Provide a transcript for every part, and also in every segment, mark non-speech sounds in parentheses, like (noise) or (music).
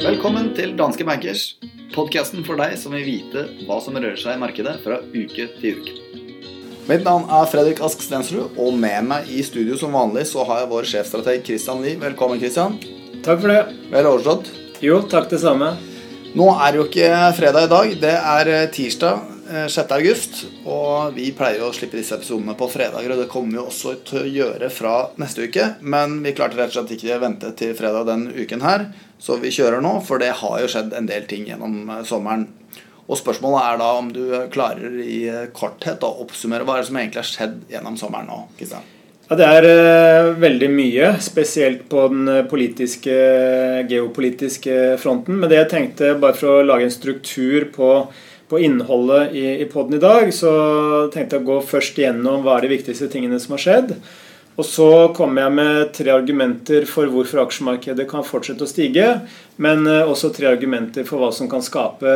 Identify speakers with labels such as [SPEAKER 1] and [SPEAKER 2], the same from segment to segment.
[SPEAKER 1] Velkommen til Danske Bankers, podkasten for deg som vil vite hva som rører seg i markedet fra uke til uke. Mitt navn er Fredrik Ask Stensrud, og med meg i studio som vanlig så har jeg vår sjefstrateg Christian Lie. Velkommen, Christian.
[SPEAKER 2] Takk for det.
[SPEAKER 1] Vel overstått.
[SPEAKER 2] Jo, takk det samme.
[SPEAKER 1] Nå er det jo ikke fredag i dag. Det er eh, tirsdag 6. Eh. Og vi pleier å slippe disse episodene på fredager, og det kommer vi også til å gjøre fra neste uke. Men vi klarte rett og slett ikke vente til fredag denne uken her, så vi kjører nå. For det har jo skjedd en del ting gjennom eh, sommeren. Og spørsmålet er da om du klarer i korthet å oppsummere hva er det som egentlig har skjedd gjennom sommeren nå? Kristian?
[SPEAKER 2] Ja, Det er veldig mye, spesielt på den politiske, geopolitiske fronten. Men det jeg tenkte, bare for å lage en struktur på på innholdet i, i poden i dag, så tenkte jeg å gå først igjennom hva er de viktigste tingene som har skjedd. Og så kommer jeg med tre argumenter for hvorfor aksjemarkedet kan fortsette å stige. Men eh, også tre argumenter for hva som kan skape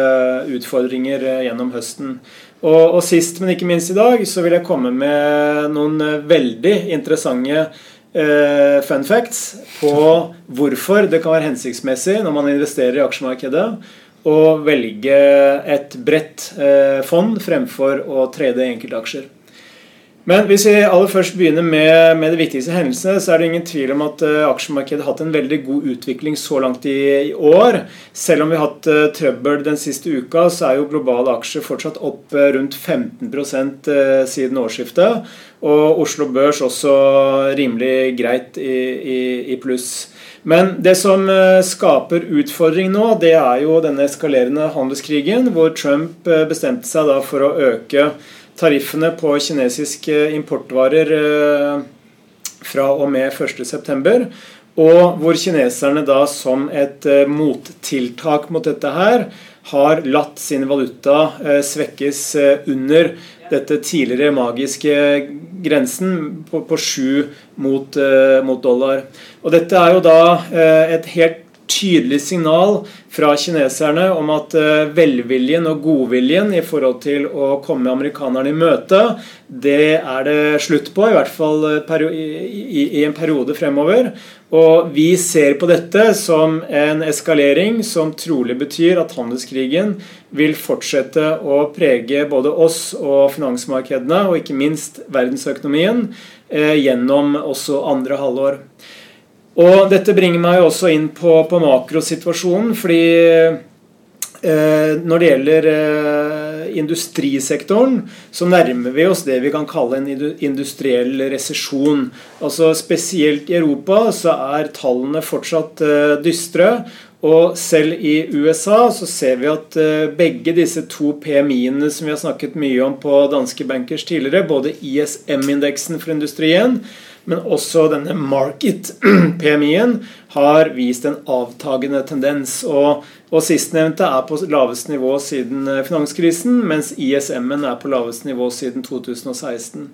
[SPEAKER 2] utfordringer eh, gjennom høsten. Og, og sist, men ikke minst i dag, så vil jeg komme med noen eh, veldig interessante eh, fun facts på hvorfor det kan være hensiktsmessig når man investerer i aksjemarkedet å velge et bredt eh, fond fremfor å trede enkeltaksjer. Men hvis vi aller først begynner med, med de viktigste hendelsene, så er det ingen tvil om at uh, aksjemarkedet har hatt en veldig god utvikling så langt i, i år. Selv om vi har hatt uh, trøbbel den siste uka, så er jo globale aksjer fortsatt opp uh, rundt 15% siden årsskiftet. Og Oslo Børs også rimelig greit i, i, i pluss. Men det som eh, skaper utfordring nå, det er jo denne eskalerende handelskrigen, hvor Trump eh, bestemte seg for å øke tariffene på kinesiske importvarer eh, fra og med 1.9. Og hvor kineserne da som et mottiltak mot dette her har latt sin valuta svekkes under dette tidligere magiske grensen på, på 7 mot, mot, dollar. Og Dette er jo da uh, et helt tydelig signal fra kineserne om at uh, velviljen og godviljen i forhold til å komme amerikanerne i møte, det er det slutt på, i hvert fall i, i, en periode fremover. Og vi ser på dette som en eskalering som trolig betyr at handelskrigen vil fortsette å prege både oss og finansmarkedene, og ikke minst verdensøkonomien, eh, gjennom også andre halvår. Og dette bringer meg også inn på, på makrosituasjonen, fordi Eh, når det gjelder eh, industrisektoren, så nærmer vi oss det vi kan kalle en industriell resesjon. Altså Spesielt i Europa så er tallene fortsatt eh, dystre. Og selv i USA så ser vi at begge disse to PMI-ene som vi har snakket mye om på danske bankers tidligere, både ISM-indeksen for industrien men også denne market-PMI-en (clears throat) har vist en avtagende tendens. Og, og sistnevnte er på lavest nivå siden eh, finanskrisen, mens ISM-en er på lavest nivå siden 2016.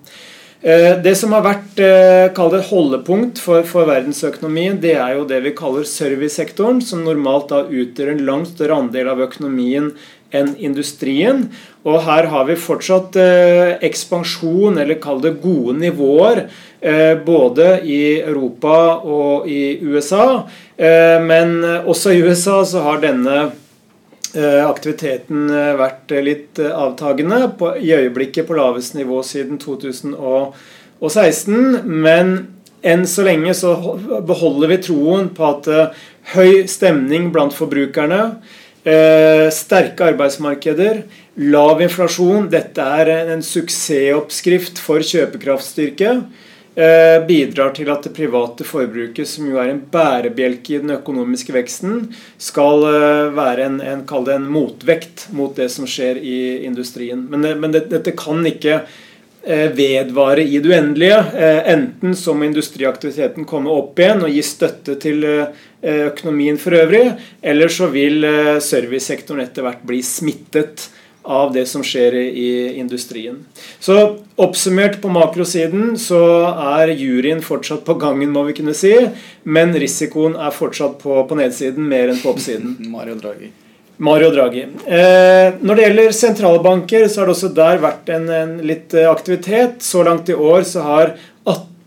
[SPEAKER 2] Eh, det som har vært eh, et holdepunkt for, for, verdensøkonomien, det er jo det vi kaller servicesektoren, som normalt da utgjør en langt større andel av økonomien enn industrien. Og her har vi fortsatt eh, ekspansjon, eller kall det gode nivåer, eh, både i Europa og i USA. Eh, men også i USA så har denne eh, aktiviteten eh, vært litt eh, avtagende. På, I øyeblikket på lavest nivå siden 2016. Men enn så lenge så beholder vi troen på at høy stemning blant forbrukerne Eh, sterke arbeidsmarkeder, lav inflasjon. Dette er en suksessoppskrift for kjøpekraftstyrke. Eh, bidrar til at det private forbruket, som jo er en bærebjelke i den økonomiske veksten, skal eh, være en, en, en motvekt mot det som skjer i industrien. Men, men det, dette kan ikke vedvare i det uendelige. Eh, enten så må industriaktiviteten komme opp igjen og gi støtte til eh, økonomien for øvrig, eller så vil servicesektoren etter hvert bli smittet av det som skjer i industrien. Så oppsummert på makrosiden så er juryen fortsatt på gangen, må vi kunne si, men risikoen er fortsatt på, på nedsiden mer enn på oppsiden. (laughs)
[SPEAKER 1] Mario Draghi.
[SPEAKER 2] Mario Draghi. Eh, når det gjelder sentralbanker, så har det også der vært en, en litt eh, aktivitet. Så langt i år så har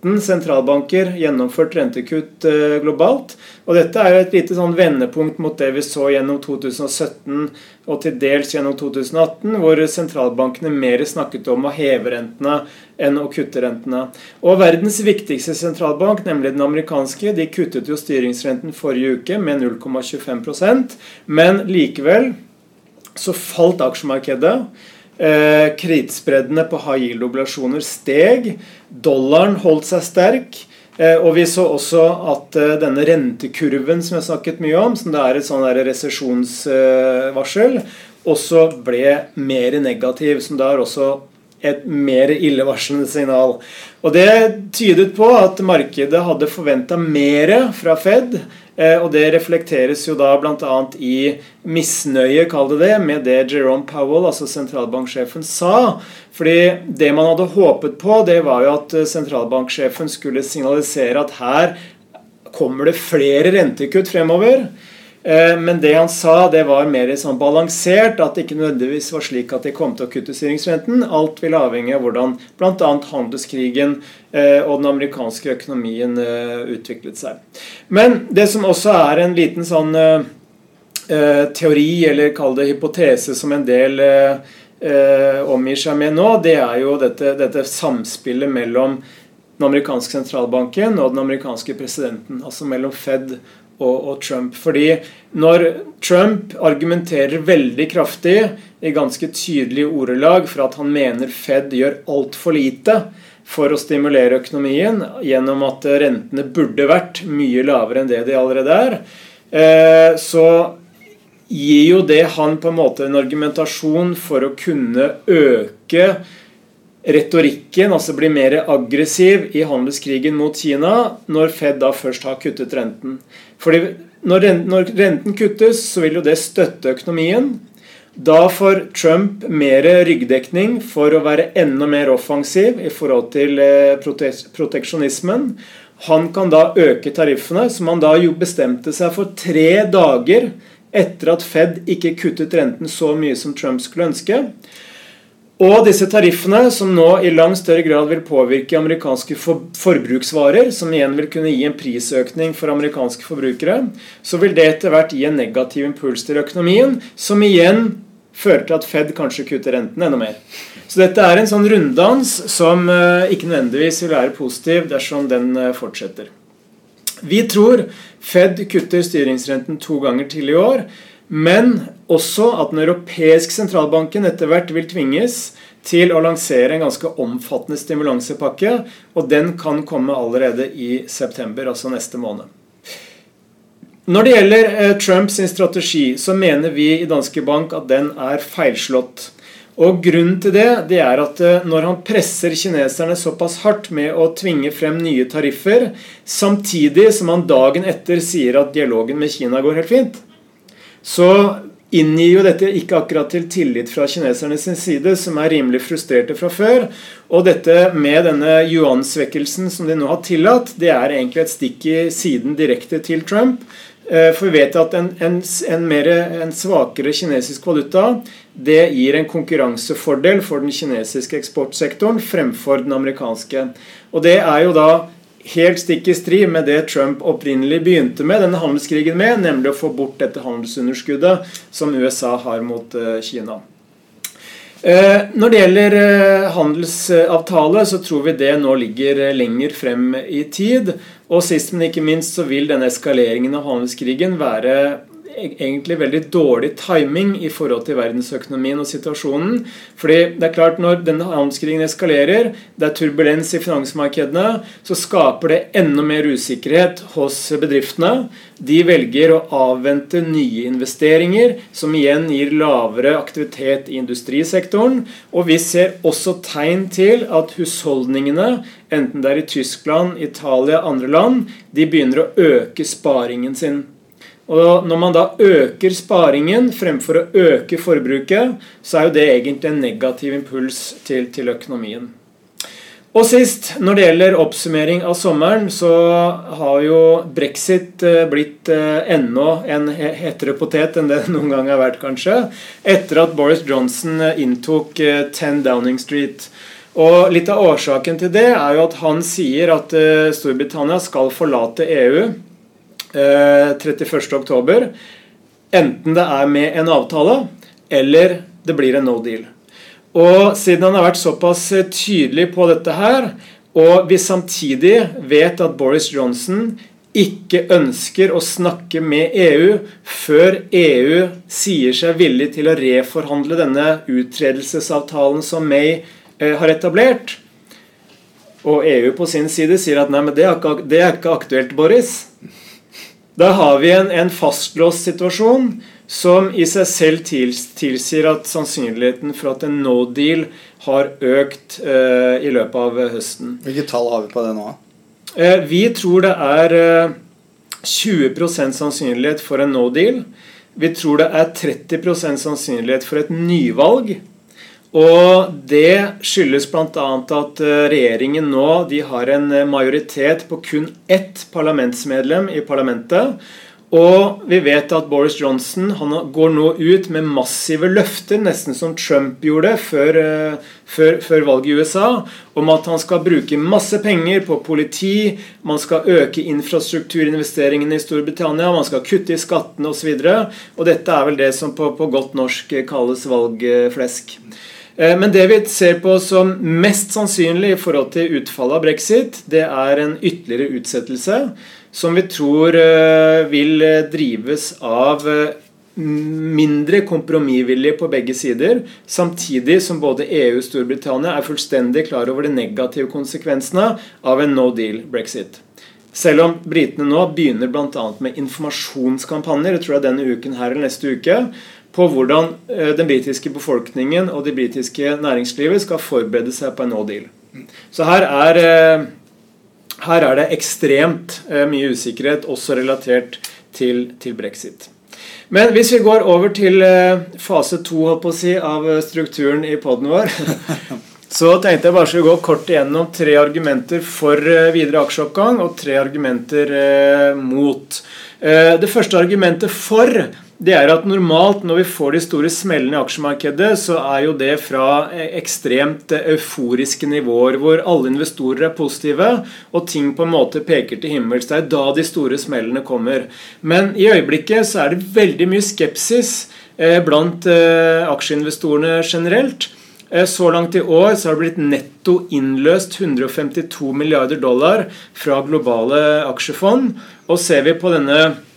[SPEAKER 2] 18 sentralbanker gjennomført rentekutt eh, globalt. Og dette er jo et lite sånn vendepunkt mot det vi så gjennom 2017 og til dels gjennom 2018, hvor sentralbankene mer snakket om å heve rentene enn å kutte rentene. Og verdens viktigste sentralbank, nemlig den amerikanske, de kuttet jo styringsrenten forrige uke med 0,25% men likevel så falt aksjemarkedet. Eh, kredittspreddene på high yield-oblasjoner steg. Dollaren holdt seg sterk. Eh, og vi så også at eh, denne rentekurven som jeg snakket mye om, som det er et sånn resesjonsvarsel, også ble mer negativ. Som da er også et mer illevarslende signal. Og Det tydet på at markedet hadde forventa mer fra Fed. Eh, og det reflekteres jo da bl.a. i misnøye, kall det det, med det Jerome Powell, altså sentralbanksjefen, sa. Fordi det man hadde håpet på, det var jo at sentralbanksjefen skulle signalisere at her kommer det flere rentekutt fremover. Eh, men det han sa, det var mer sånn balansert. At det ikke nødvendigvis var slik at de kom til å kutte styringsrenten. Alt vil avhenge av hvordan bl.a. handelskrigen eh, og den amerikanske økonomien eh, utviklet seg. Men det som også er en liten sånn teori, eller kall det hypotese, som en del omgir seg med nå, det er jo dette, dette samspillet mellom den amerikanske sentralbanken og den amerikanske presidenten. Altså mellom Fed og, og, Trump. Fordi når Trump argumenterer veldig kraftig i ganske tydelige ordelag for at han mener Fed gjør altfor lite for å stimulere økonomien gjennom at rentene burde vært mye lavere enn det de allerede er, eh, så gir jo det han på en måte en argumentasjon for å kunne øke retorikken, altså bli mer aggressiv i handelskrigen mot Kina, når Fed da først har kuttet renten. Fordi når renten kuttes, så vil jo det støtte økonomien. Da får Trump mer ryggdekning for å være enda mer offensiv i forhold til eh, proteksjonismen. Han kan da øke tariffene, som han da jo bestemte seg for tre dager etter at Fed ikke kuttet renten så mye som Trump skulle ønske. Og disse tariffene, som nå i langt større grad vil påvirke amerikanske forbruksvarer, som igjen vil kunne gi en prisøkning for amerikanske forbrukere, så vil det etter hvert gi en negativ impuls til økonomien, som igjen fører til at Fed kanskje kutter renten enda mer. Så dette er en sånn runddans som eh, ikke nødvendigvis vil være positiv dersom den eh, fortsetter. Vi tror Fed kutter styringsrenten to ganger til i år. Men også at den europeiske sentralbanken etter hvert vil tvinges til å lansere en ganske omfattende stimulansepakke. Og den kan komme allerede i september, altså neste måned. Når det gjelder eh, Trumps strategi, så mener vi i Danske Bank at den er feilslått. Og Grunnen til det, det er at eh, når han presser kineserne såpass hardt med å tvinge frem nye tariffer, samtidig som han dagen etter sier at dialogen med Kina går helt fint, så inngir jo dette ikke akkurat til tillit fra kineserne sin side, som er rimelig frustrerte fra før. Og dette med denne yuan-svekkelsen som de nå har tillatt, det er egentlig et stikk i siden direkte til Trump. Eh, for vi vet at en, en, en, mer, en svakere kinesisk valuta det gir en konkurransefordel for den kinesiske eksportsektoren fremfor den amerikanske. Og det er jo da helt stikk i strid med det Trump opprinnelig begynte med denne handelskrigen med, nemlig å få bort dette handelsunderskuddet som USA har mot eh, Kina. Eh, når det gjelder eh, handelsavtale, så tror vi det nå ligger lenger frem i tid. Og sist, men ikke minst, så vil denne eskaleringen av handelskrigen være egentlig veldig dårlig timing i forhold til verdensøkonomien og situasjonen. Fordi det er klart Når denne handelskrigen eskalerer, det er turbulens i finansmarkedene, så skaper det enda mer usikkerhet hos bedriftene. De velger å avvente nye investeringer, som igjen gir lavere aktivitet i industrisektoren. Og vi ser også tegn til at husholdningene, enten det er i Tyskland, Italia, andre land, de begynner å øke sparingen sin. Og Når man da øker sparingen fremfor å øke forbruket, så er jo det egentlig en negativ impuls til, til økonomien. Og sist, når det gjelder oppsummering av sommeren, så har jo brexit eh, blitt ennå enda en hetere potet enn det (laughs) noen gang har vært, kanskje. Etter at Boris Johnson eh, inntok 10 Downing Street. Og Litt av årsaken til det er jo at han sier at Storbritannia skal forlate EU 31.10. Enten det er med en avtale, eller det blir en no deal. Og siden han har vært såpass eh, tydelig på dette her, og vi samtidig vet at Boris Johnson ikke ønsker å snakke med EU før EU sier seg villig til å reforhandle denne uttredelsesavtalen som May eh, har etablert, og EU på sin side sier at nei, men det er ikke, det er ikke aktuelt, Boris. Da har vi en, en fastlåst situasjon som i seg selv tilsier at sannsynligheten for at en no deal har økt eh, i løpet av høsten.
[SPEAKER 1] Hvilke tall har vi på det nå?
[SPEAKER 2] Eh, vi tror det er eh, 20% sannsynlighet for en no deal. Vi tror det er 30% sannsynlighet for et nyvalg. Og det skyldes bl.a. at regjeringen nå har en majoritet på kun ett parlamentsmedlem i parlamentet. Og vi vet at Boris Johnson går nå ut med massive løfter, nesten som Trump gjorde før, eh, før, før, valget i USA, om at han skal bruke masse penger på politi, man skal øke infrastrukturinvesteringene i Storbritannia, man skal kutte i skattene osv. Og, så og dette er vel det som på, på godt norsk kalles valgflesk. Eh, men det vi ser på som mest sannsynlig i forhold til utfallet av brexit, det er en ytterligere utsettelse som vi tror eh, vil eh, drives av mindre kompromissvillige på begge sider, samtidig som både EU og Storbritannia er fullstendig klar over de negative konsekvensene av en no deal brexit. Selv om britene nå begynner bl.a. med informasjonskampanjer jeg tror jeg denne uken her eller neste uke, på hvordan den britiske befolkningen og det britiske næringslivet skal forberede seg på en no deal. Så her er her er det ekstremt eh, mye usikkerhet, også relatert til, til, brexit. Men hvis vi går over til eh, fase to si, av strukturen i poden vår, (laughs) så tenkte jeg bare skulle gå kort igjennom tre argumenter for eh, videre aksjeoppgang og tre argumenter mot. Det første argumentet for det er at normalt når vi får de store smellene i aksjemarkedet, så er jo det fra ekstremt euforiske nivåer hvor alle investorer er positive og ting på en måte peker til himmels. Det er da de store smellene kommer. Men i øyeblikket så er det veldig mye skepsis eh, blant eh, aksjeinvestorene generelt. Eh, så langt i år så har det blitt netto innløst 152 milliarder dollar fra globale aksjefond. Og ser vi på denne Eh,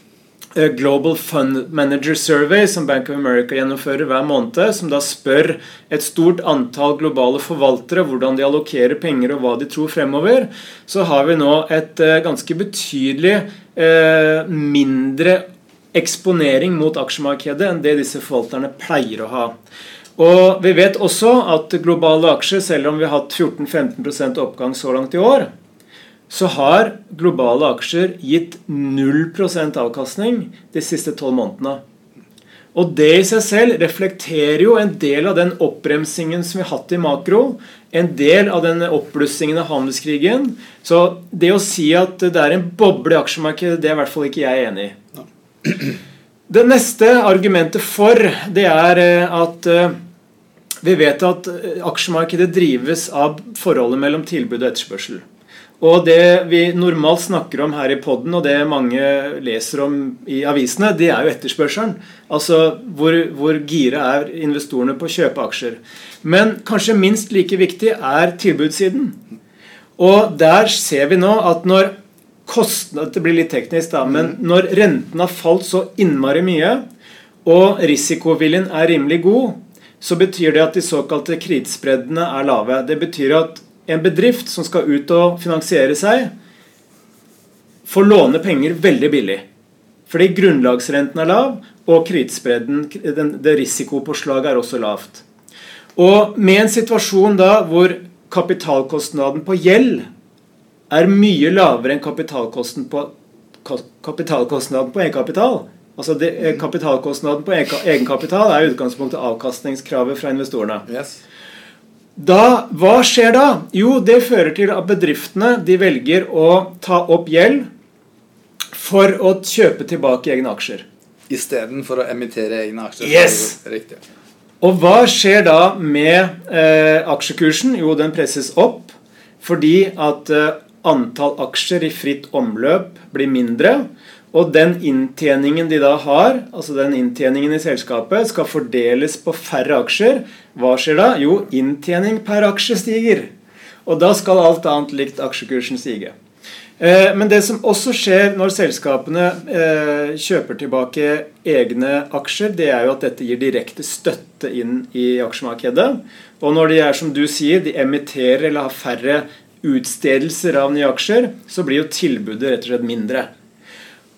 [SPEAKER 2] Global Fund Manager Survey, som Bank of America gjennomfører hver måned, som da spør et stort antall globale forvaltere hvordan de allokerer penger og hva de tror fremover, så har vi nå et eh, ganske betydelig eh, mindre eksponering mot aksjemarkedet enn det disse forvalterne pleier å ha. Og Vi vet også at globale aksjer, selv om vi har hatt 14-15% oppgang så langt i år, så har globale aksjer gitt 0 avkastning de siste tolv månedene. Og det i seg selv reflekterer jo en del av den oppbremsingen som vi har hatt i makro. En del av den oppblussingen av handelskrigen. Så det å si at det er en boble i aksjemarkedet, det er i hvert fall ikke jeg enig i. (clears throat) Det neste argumentet for, det er eh, at eh, vi vet at eh, aksjemarkedet drives av forholdet mellom tilbud og etterspørsel. Og det vi normalt snakker om her i poden, og det mange leser om i avisene, det er jo etterspørselen. Altså hvor, hvor gira er investorene på å kjøpe aksjer. Men kanskje minst like viktig er tilbudssiden. Og der ser vi nå at når kostnad, Det blir litt teknisk, da, men mm. når renten har falt så innmari mye, og risikoviljen er rimelig god, så betyr det at de såkalte krittspreddene er lave. Det betyr at en bedrift som skal ut og finansiere seg, får låne penger veldig billig. Fordi grunnlagsrenten er lav, og kredittspredden, det risikopåslaget, er også lavt. Og med en situasjon da hvor kapitalkostnaden på gjeld er mye lavere enn kapitalkostnaden på, kapitalkostnaden på egenkapital Altså det, Kapitalkostnaden på egenkapital er i utgangspunktet avkastningskravet fra investorene. Yes. Da, hva skjer da? Jo, det fører til at bedriftene de velger å ta opp gjeld for å kjøpe tilbake egne aksjer.
[SPEAKER 1] Istedenfor å emittere egne aksjer.
[SPEAKER 2] Yes!
[SPEAKER 1] Riktig.
[SPEAKER 2] Og hva skjer da med eh, aksjekursen? Jo, den presses opp fordi at eh, antall aksjer i fritt omløp blir mindre. Og den inntjeningen de da har, altså den inntjeningen i selskapet, skal fordeles på færre aksjer. Hva skjer da? Jo, inntjening per aksje stiger. Og da skal alt annet likt aksjekursen stige. Eh, men det som også skjer når selskapene eh, kjøper tilbake egne aksjer, det er jo at dette gir direkte støtte inn i aksjemarkedet. Og når de er, som du sier, de emitterer eller har færre utstedelser av nye aksjer, så blir jo tilbudet rett og slett mindre.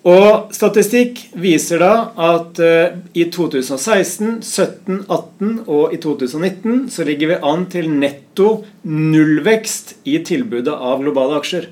[SPEAKER 2] Og statistikk viser da at uh, i 2016, 17, 18 og i 2019 så ligger vi an til netto nullvekst i tilbudet av globale aksjer.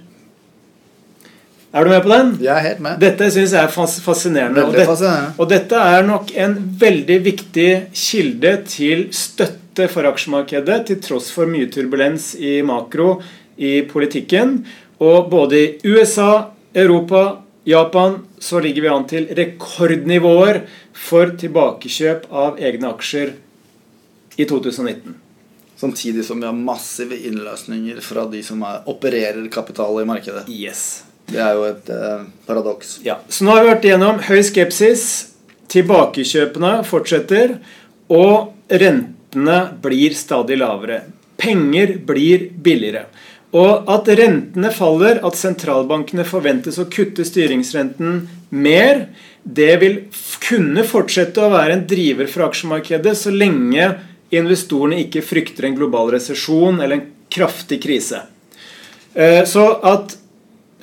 [SPEAKER 2] Er du med på den?
[SPEAKER 1] Jeg er helt med.
[SPEAKER 2] Dette syns jeg er fascinerende.
[SPEAKER 1] Og,
[SPEAKER 2] det,
[SPEAKER 1] fascinerende.
[SPEAKER 2] og dette er nok en veldig viktig kilde til støtte for aksjemarkedet, til tross for mye turbulens i makro i politikken. Og både i USA, Europa Japan så ligger vi an til rekordnivåer for tilbakekjøp av egne aksjer i 2019.
[SPEAKER 1] Samtidig som vi har massive innløsninger fra de som er, opererer kapital i markedet.
[SPEAKER 2] Yes.
[SPEAKER 1] Det er jo et eh, paradoks.
[SPEAKER 2] Ja. Så nå har vi vært igjennom høy skepsis. Tilbakekjøpene fortsetter. Og rentene blir stadig lavere. Penger blir billigere. Og at rentene faller, at sentralbankene forventes å kutte styringsrenten mer, det vil kunne fortsette å være en driver for aksjemarkedet så lenge investorene ikke frykter en global resesjon eller en kraftig krise. Eh, så at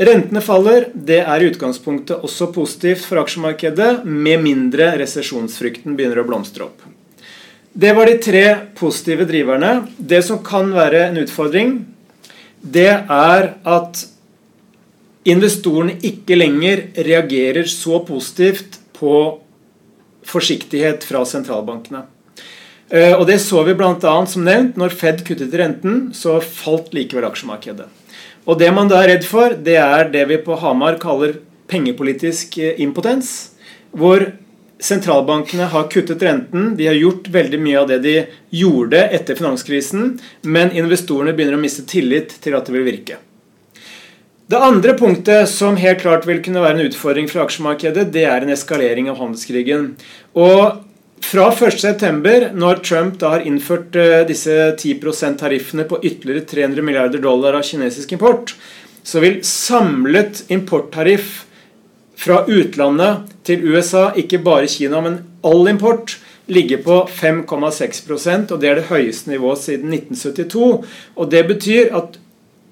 [SPEAKER 2] rentene faller, det er i utgangspunktet også positivt for aksjemarkedet, med mindre resesjonsfrykten begynner å blomstre opp. Det var de tre positive driverne. Det som kan være en utfordring, det er at investorene ikke lenger reagerer så positivt på forsiktighet fra sentralbankene. Eh, og Det så vi bl.a. som nevnt. Når Fed kuttet renten, så falt likevel aksjemarkedet. Og Det man da er redd for, det er det vi på Hamar kaller pengepolitisk eh, impotens. Hvor sentralbankene har kuttet renten. De har gjort veldig mye av det de gjorde etter finanskrisen, men investorene begynner å miste tillit til at det vil virke. Det andre punktet som helt klart vil kunne være en utfordring for aksjemarkedet, det er en eskalering av handelskrigen. Og fra 1.9., når Trump da har innført eh, disse 10 %-tariffene på ytterligere 300 milliarder dollar av kinesisk import, så vil samlet importtariff fra utlandet til USA, ikke bare Kina, men all import, ligger på 5,6% og det er det høyeste nivået siden 1972. Og Det betyr at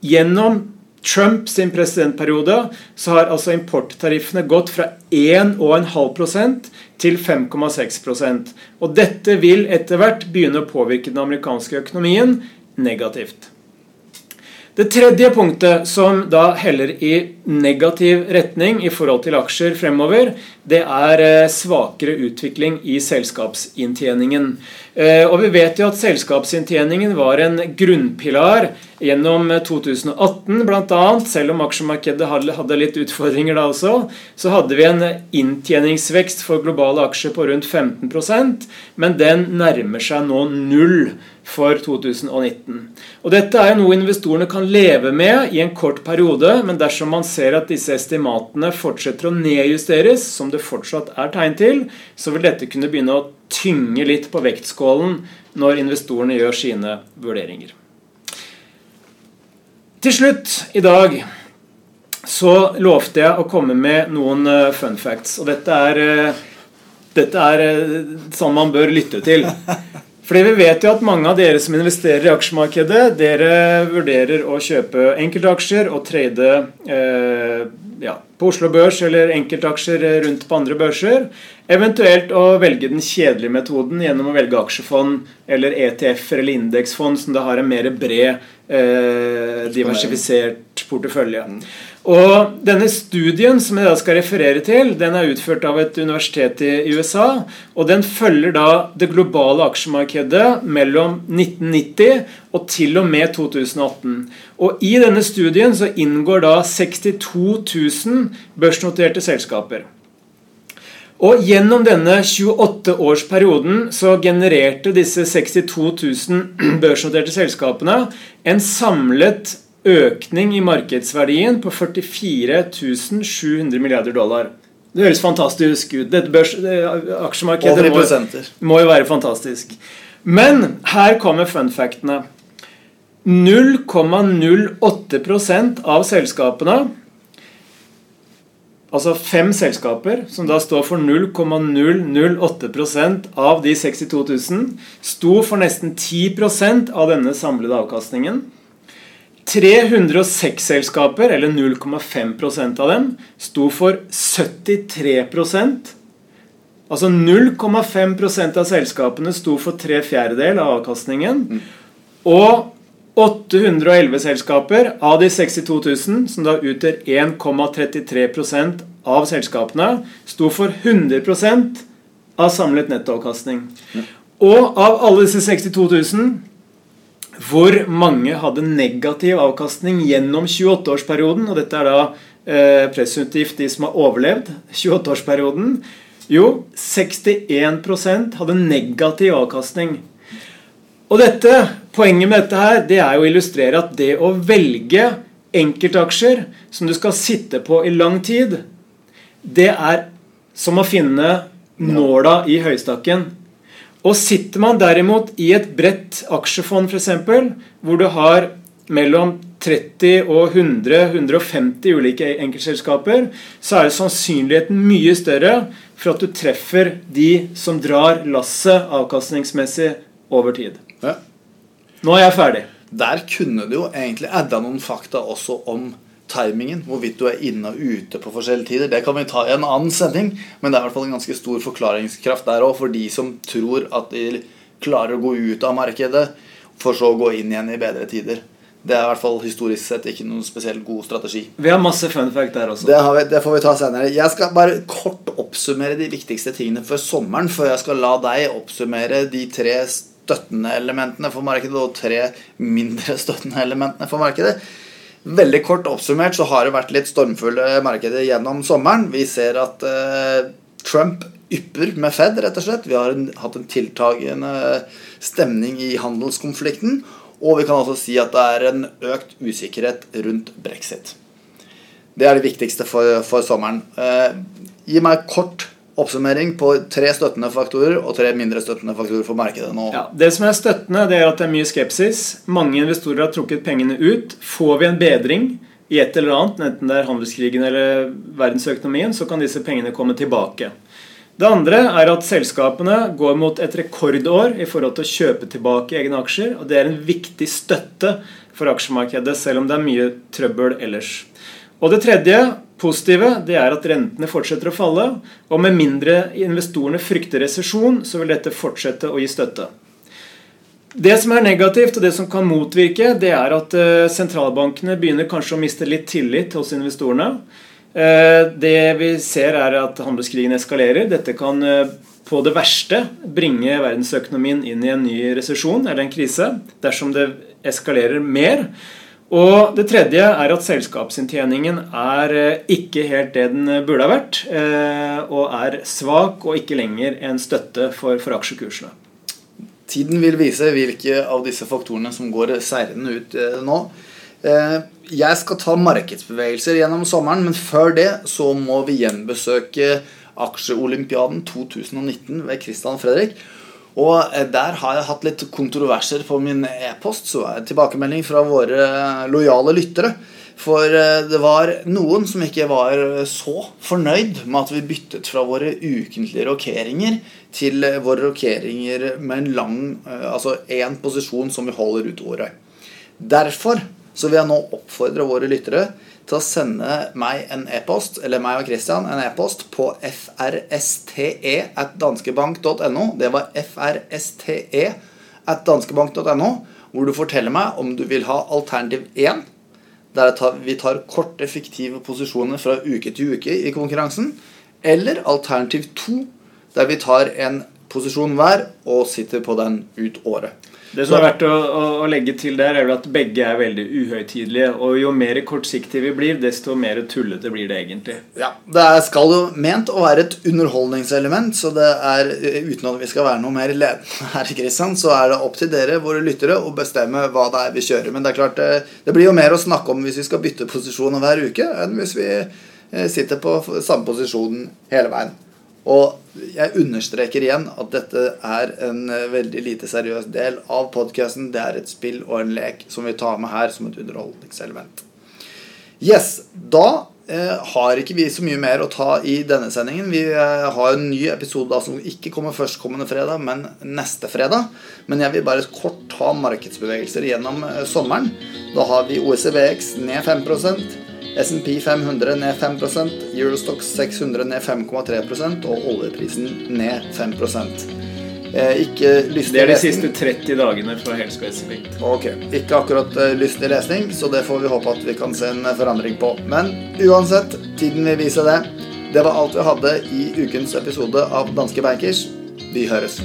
[SPEAKER 2] gjennom Trump sin presidentperiode så har altså importtariffene gått fra 1,5 til 5,6% Og dette vil etter hvert begynne å påvirke den amerikanske økonomien negativt. Det tredje punktet som da heller i negativ retning i forhold til aksjer fremover, det er eh, svakere utvikling i selskapsinntjeningen. Eh, og Vi vet jo at selskapsinntjeningen var en grunnpilar gjennom 2018 bl.a. Selv om aksjemarkedet hadde litt utfordringer da også, så hadde vi en inntjeningsvekst for globale aksjer på rundt 15% men den nærmer seg nå null for 2019. Og Dette er noe investorene kan leve med i en kort periode, men dersom man ser at disse estimatene fortsetter å nedjusteres, som det fortsatt er tegn til, så vil dette kunne begynne å tynge litt på vektskålen når investorene gjør sine vurderinger. Til slutt i dag så lovte jeg å komme med noen eh, fun facts. Og dette er, eh, dette er eh, sånn man bør lytte til. (laughs) Fordi vi vet jo at mange av dere som investerer i aksjemarkedet, dere vurderer å kjøpe enkeltaksjer og trade eh, ja, på Oslo Børs eller enkeltaksjer rundt på andre børser. Eventuelt å velge den kjedelige metoden gjennom å velge aksjefond eller ETF-er eller indeksfond som det har en mer bred, eh, diversifisert portefølje. Og denne studien som jeg da skal referere til, den er utført av et universitet i USA. Og den følger da det globale aksjemarkedet mellom 1990 og til og med 2018. Og i denne studien så inngår da 62 000 børsnoterte selskaper. Og Gjennom denne 28-årsperioden så genererte disse 62 000 (clears throat) børsnoterte selskapene en samlet økning i markedsverdien på 44 700 milliarder dollar. Det høres fantastisk ut. Dette børs, aksjemarkedet må, må, jo være fantastisk. Men her kommer funfactene. 0,08% av selskapene Altså fem selskaper, som da står for 0,008% av de 62 000, sto for nesten 10% av denne samlede avkastningen. 306 selskaper, eller 0,5% av dem, sto for 73% Altså 0,5% av selskapene sto for tre fjerdedel av avkastningen. Mm. Og 811 selskaper av de 62 000, som da utgjør 1,33% av selskapene, sto for 100% av samlet nettoavkastning. Og av alle disse 62 000 hvor mange hadde negativ avkastning gjennom 28-årsperioden. Og dette er da eh, presumptivt de som har overlevd 28-årsperioden. Jo, 61% hadde negativ avkastning. Og dette, Poenget med dette her, det er å illustrere at det å velge enkeltaksjer som du skal sitte på i lang tid, det er som å finne nåla i høystakken. Og sitter man derimot i et bredt aksjefond f.eks., hvor du har mellom 30 og 100-150 ulike enkeltselskaper, så er sannsynligheten mye større for at du treffer de som drar lasset avkastningsmessig over tid. Ja. Nå er jeg ferdig.
[SPEAKER 1] Der kunne du jo egentlig adda noen fakta også om timingen, hvorvidt du er inne og ute på forskjellige tider, det kan vi ta i en annen sending. Men det er i hvert fall en ganske stor forklaringskraft der òg, for de som tror at de klarer å gå ut av markedet, for så å gå inn igjen i bedre tider. Det er i hvert fall historisk sett ikke noen spesielt god strategi.
[SPEAKER 2] Vi har masse fun fact der også.
[SPEAKER 1] Det, vi, det, får vi ta senere. Jeg skal bare kort oppsummere de viktigste tingene før sommeren, før jeg skal la deg oppsummere de tre støttende elementene for markedet og tre mindre støttende elementene for markedet. Veldig kort oppsummert så har det vært litt stormfulle markeder gjennom sommeren. Vi ser at eh, Trump ypper med Fed, rett og slett. Vi har en, hatt en tiltagende stemning i handelskonflikten. Og vi kan også si at det er en økt usikkerhet rundt brexit. Det er det viktigste for, for sommeren. Eh, gi meg kort oppsummering på tre støttende faktorer og tre mindre støttende faktorer for markedet nå.
[SPEAKER 2] Ja, det som er støttende, det er at det er mye skepsis. Mange investorer har trukket pengene ut. Får vi en bedring i et eller annet, enten det er handelskrigen eller verdensøkonomien, så kan disse pengene komme tilbake. Det andre er at selskapene går mot et rekordår i forhold til å kjøpe tilbake egne aksjer. og Det er en viktig støtte for aksjemarkedet, selv om det er mye trøbbel ellers. Og det tredje positive det er at rentene fortsetter å falle. Og med mindre investorene frykter resesjon, så vil dette fortsette å gi støtte. Det som er negativt, og det som kan motvirke, det er at eh, sentralbankene begynner kanskje å miste litt tillit hos investorene. Eh, det vi ser, er at handelskrigen eskalerer. Dette kan eh, på det verste bringe verdensøkonomien inn i en ny resesjon eller en krise dersom det eskalerer mer. Og det tredje er at selskapsinntjeningen er eh, ikke helt det den burde ha vært. Eh, og er svak og ikke lenger en støtte for, for aksjekursene.
[SPEAKER 1] Tiden vil vise hvilke av disse faktorene som går seirende ut eh, nå. Jeg skal ta markedsbevegelser gjennom sommeren, men før det så må vi gjenbesøke Aksjeolympiaden 2019 ved Christian Fredrik. Og eh, der har jeg hatt litt kontroverser på min e-post. Så er det tilbakemelding fra våre lojale lyttere. For eh, det var noen som ikke var så fornøyd med at vi byttet fra våre ukentlige rokeringer til våre rokeringer med en lang eh, Altså én posisjon som vi holder ut året. Derfor så vil jeg nå oppfordre våre lyttere til å sende meg en e-post, eller meg og Christian en e-post på frste at danskebank.no. Det var frste at danskebank.no, hvor du forteller meg om du vil ha alternativ 1, der vi tar korte, fiktive posisjoner fra uke til uke i konkurransen. Eller alternativ 2, der vi tar en posisjon hver og sitter på den ut året.
[SPEAKER 2] Det som er verdt å, å, å, legge til der, er at begge er veldig uhøytidelige. Og jo mer kortsiktige vi blir, desto mer tullete blir det egentlig.
[SPEAKER 1] Ja, Det skal jo ment å være et underholdningselement, så det er uten at vi skal være noe mer ledende her, Kristian, så er det opp til dere, våre lyttere, å bestemme hva det er vi kjører. Men det er klart, det, det blir jo mer å snakke om hvis vi skal bytte posisjoner hver uke, enn hvis vi eh, sitter på samme posisjon hele veien. Og jeg understreker igjen at dette er en eh, veldig lite seriøs del av podkasten. Det er et spill og en lek som vi tar med her som et underholdningselement. Yes, da eh, har ikke vi så mye mer å ta i denne sendingen. Vi eh, har en ny episode da som ikke kommer førstkommende fredag, men neste fredag. Men jeg vil bare kort ta markedsbevegelser gjennom sommeren. Da har vi OECVX ned 5 SMP 500 ned 5% Eurostox 600 ned 5,3% og oljeprisen ned 5 eh, ikke lystig
[SPEAKER 2] Det er de siste 30 dagene fra helt spesifikt.
[SPEAKER 1] Ok, Ikke akkurat uh, lystig lesning, så det får vi håpe at vi kan se en forandring på. Men uansett, tiden vil vise det. Det var alt vi hadde i ukens episode av Danske Bankers. Vi høres.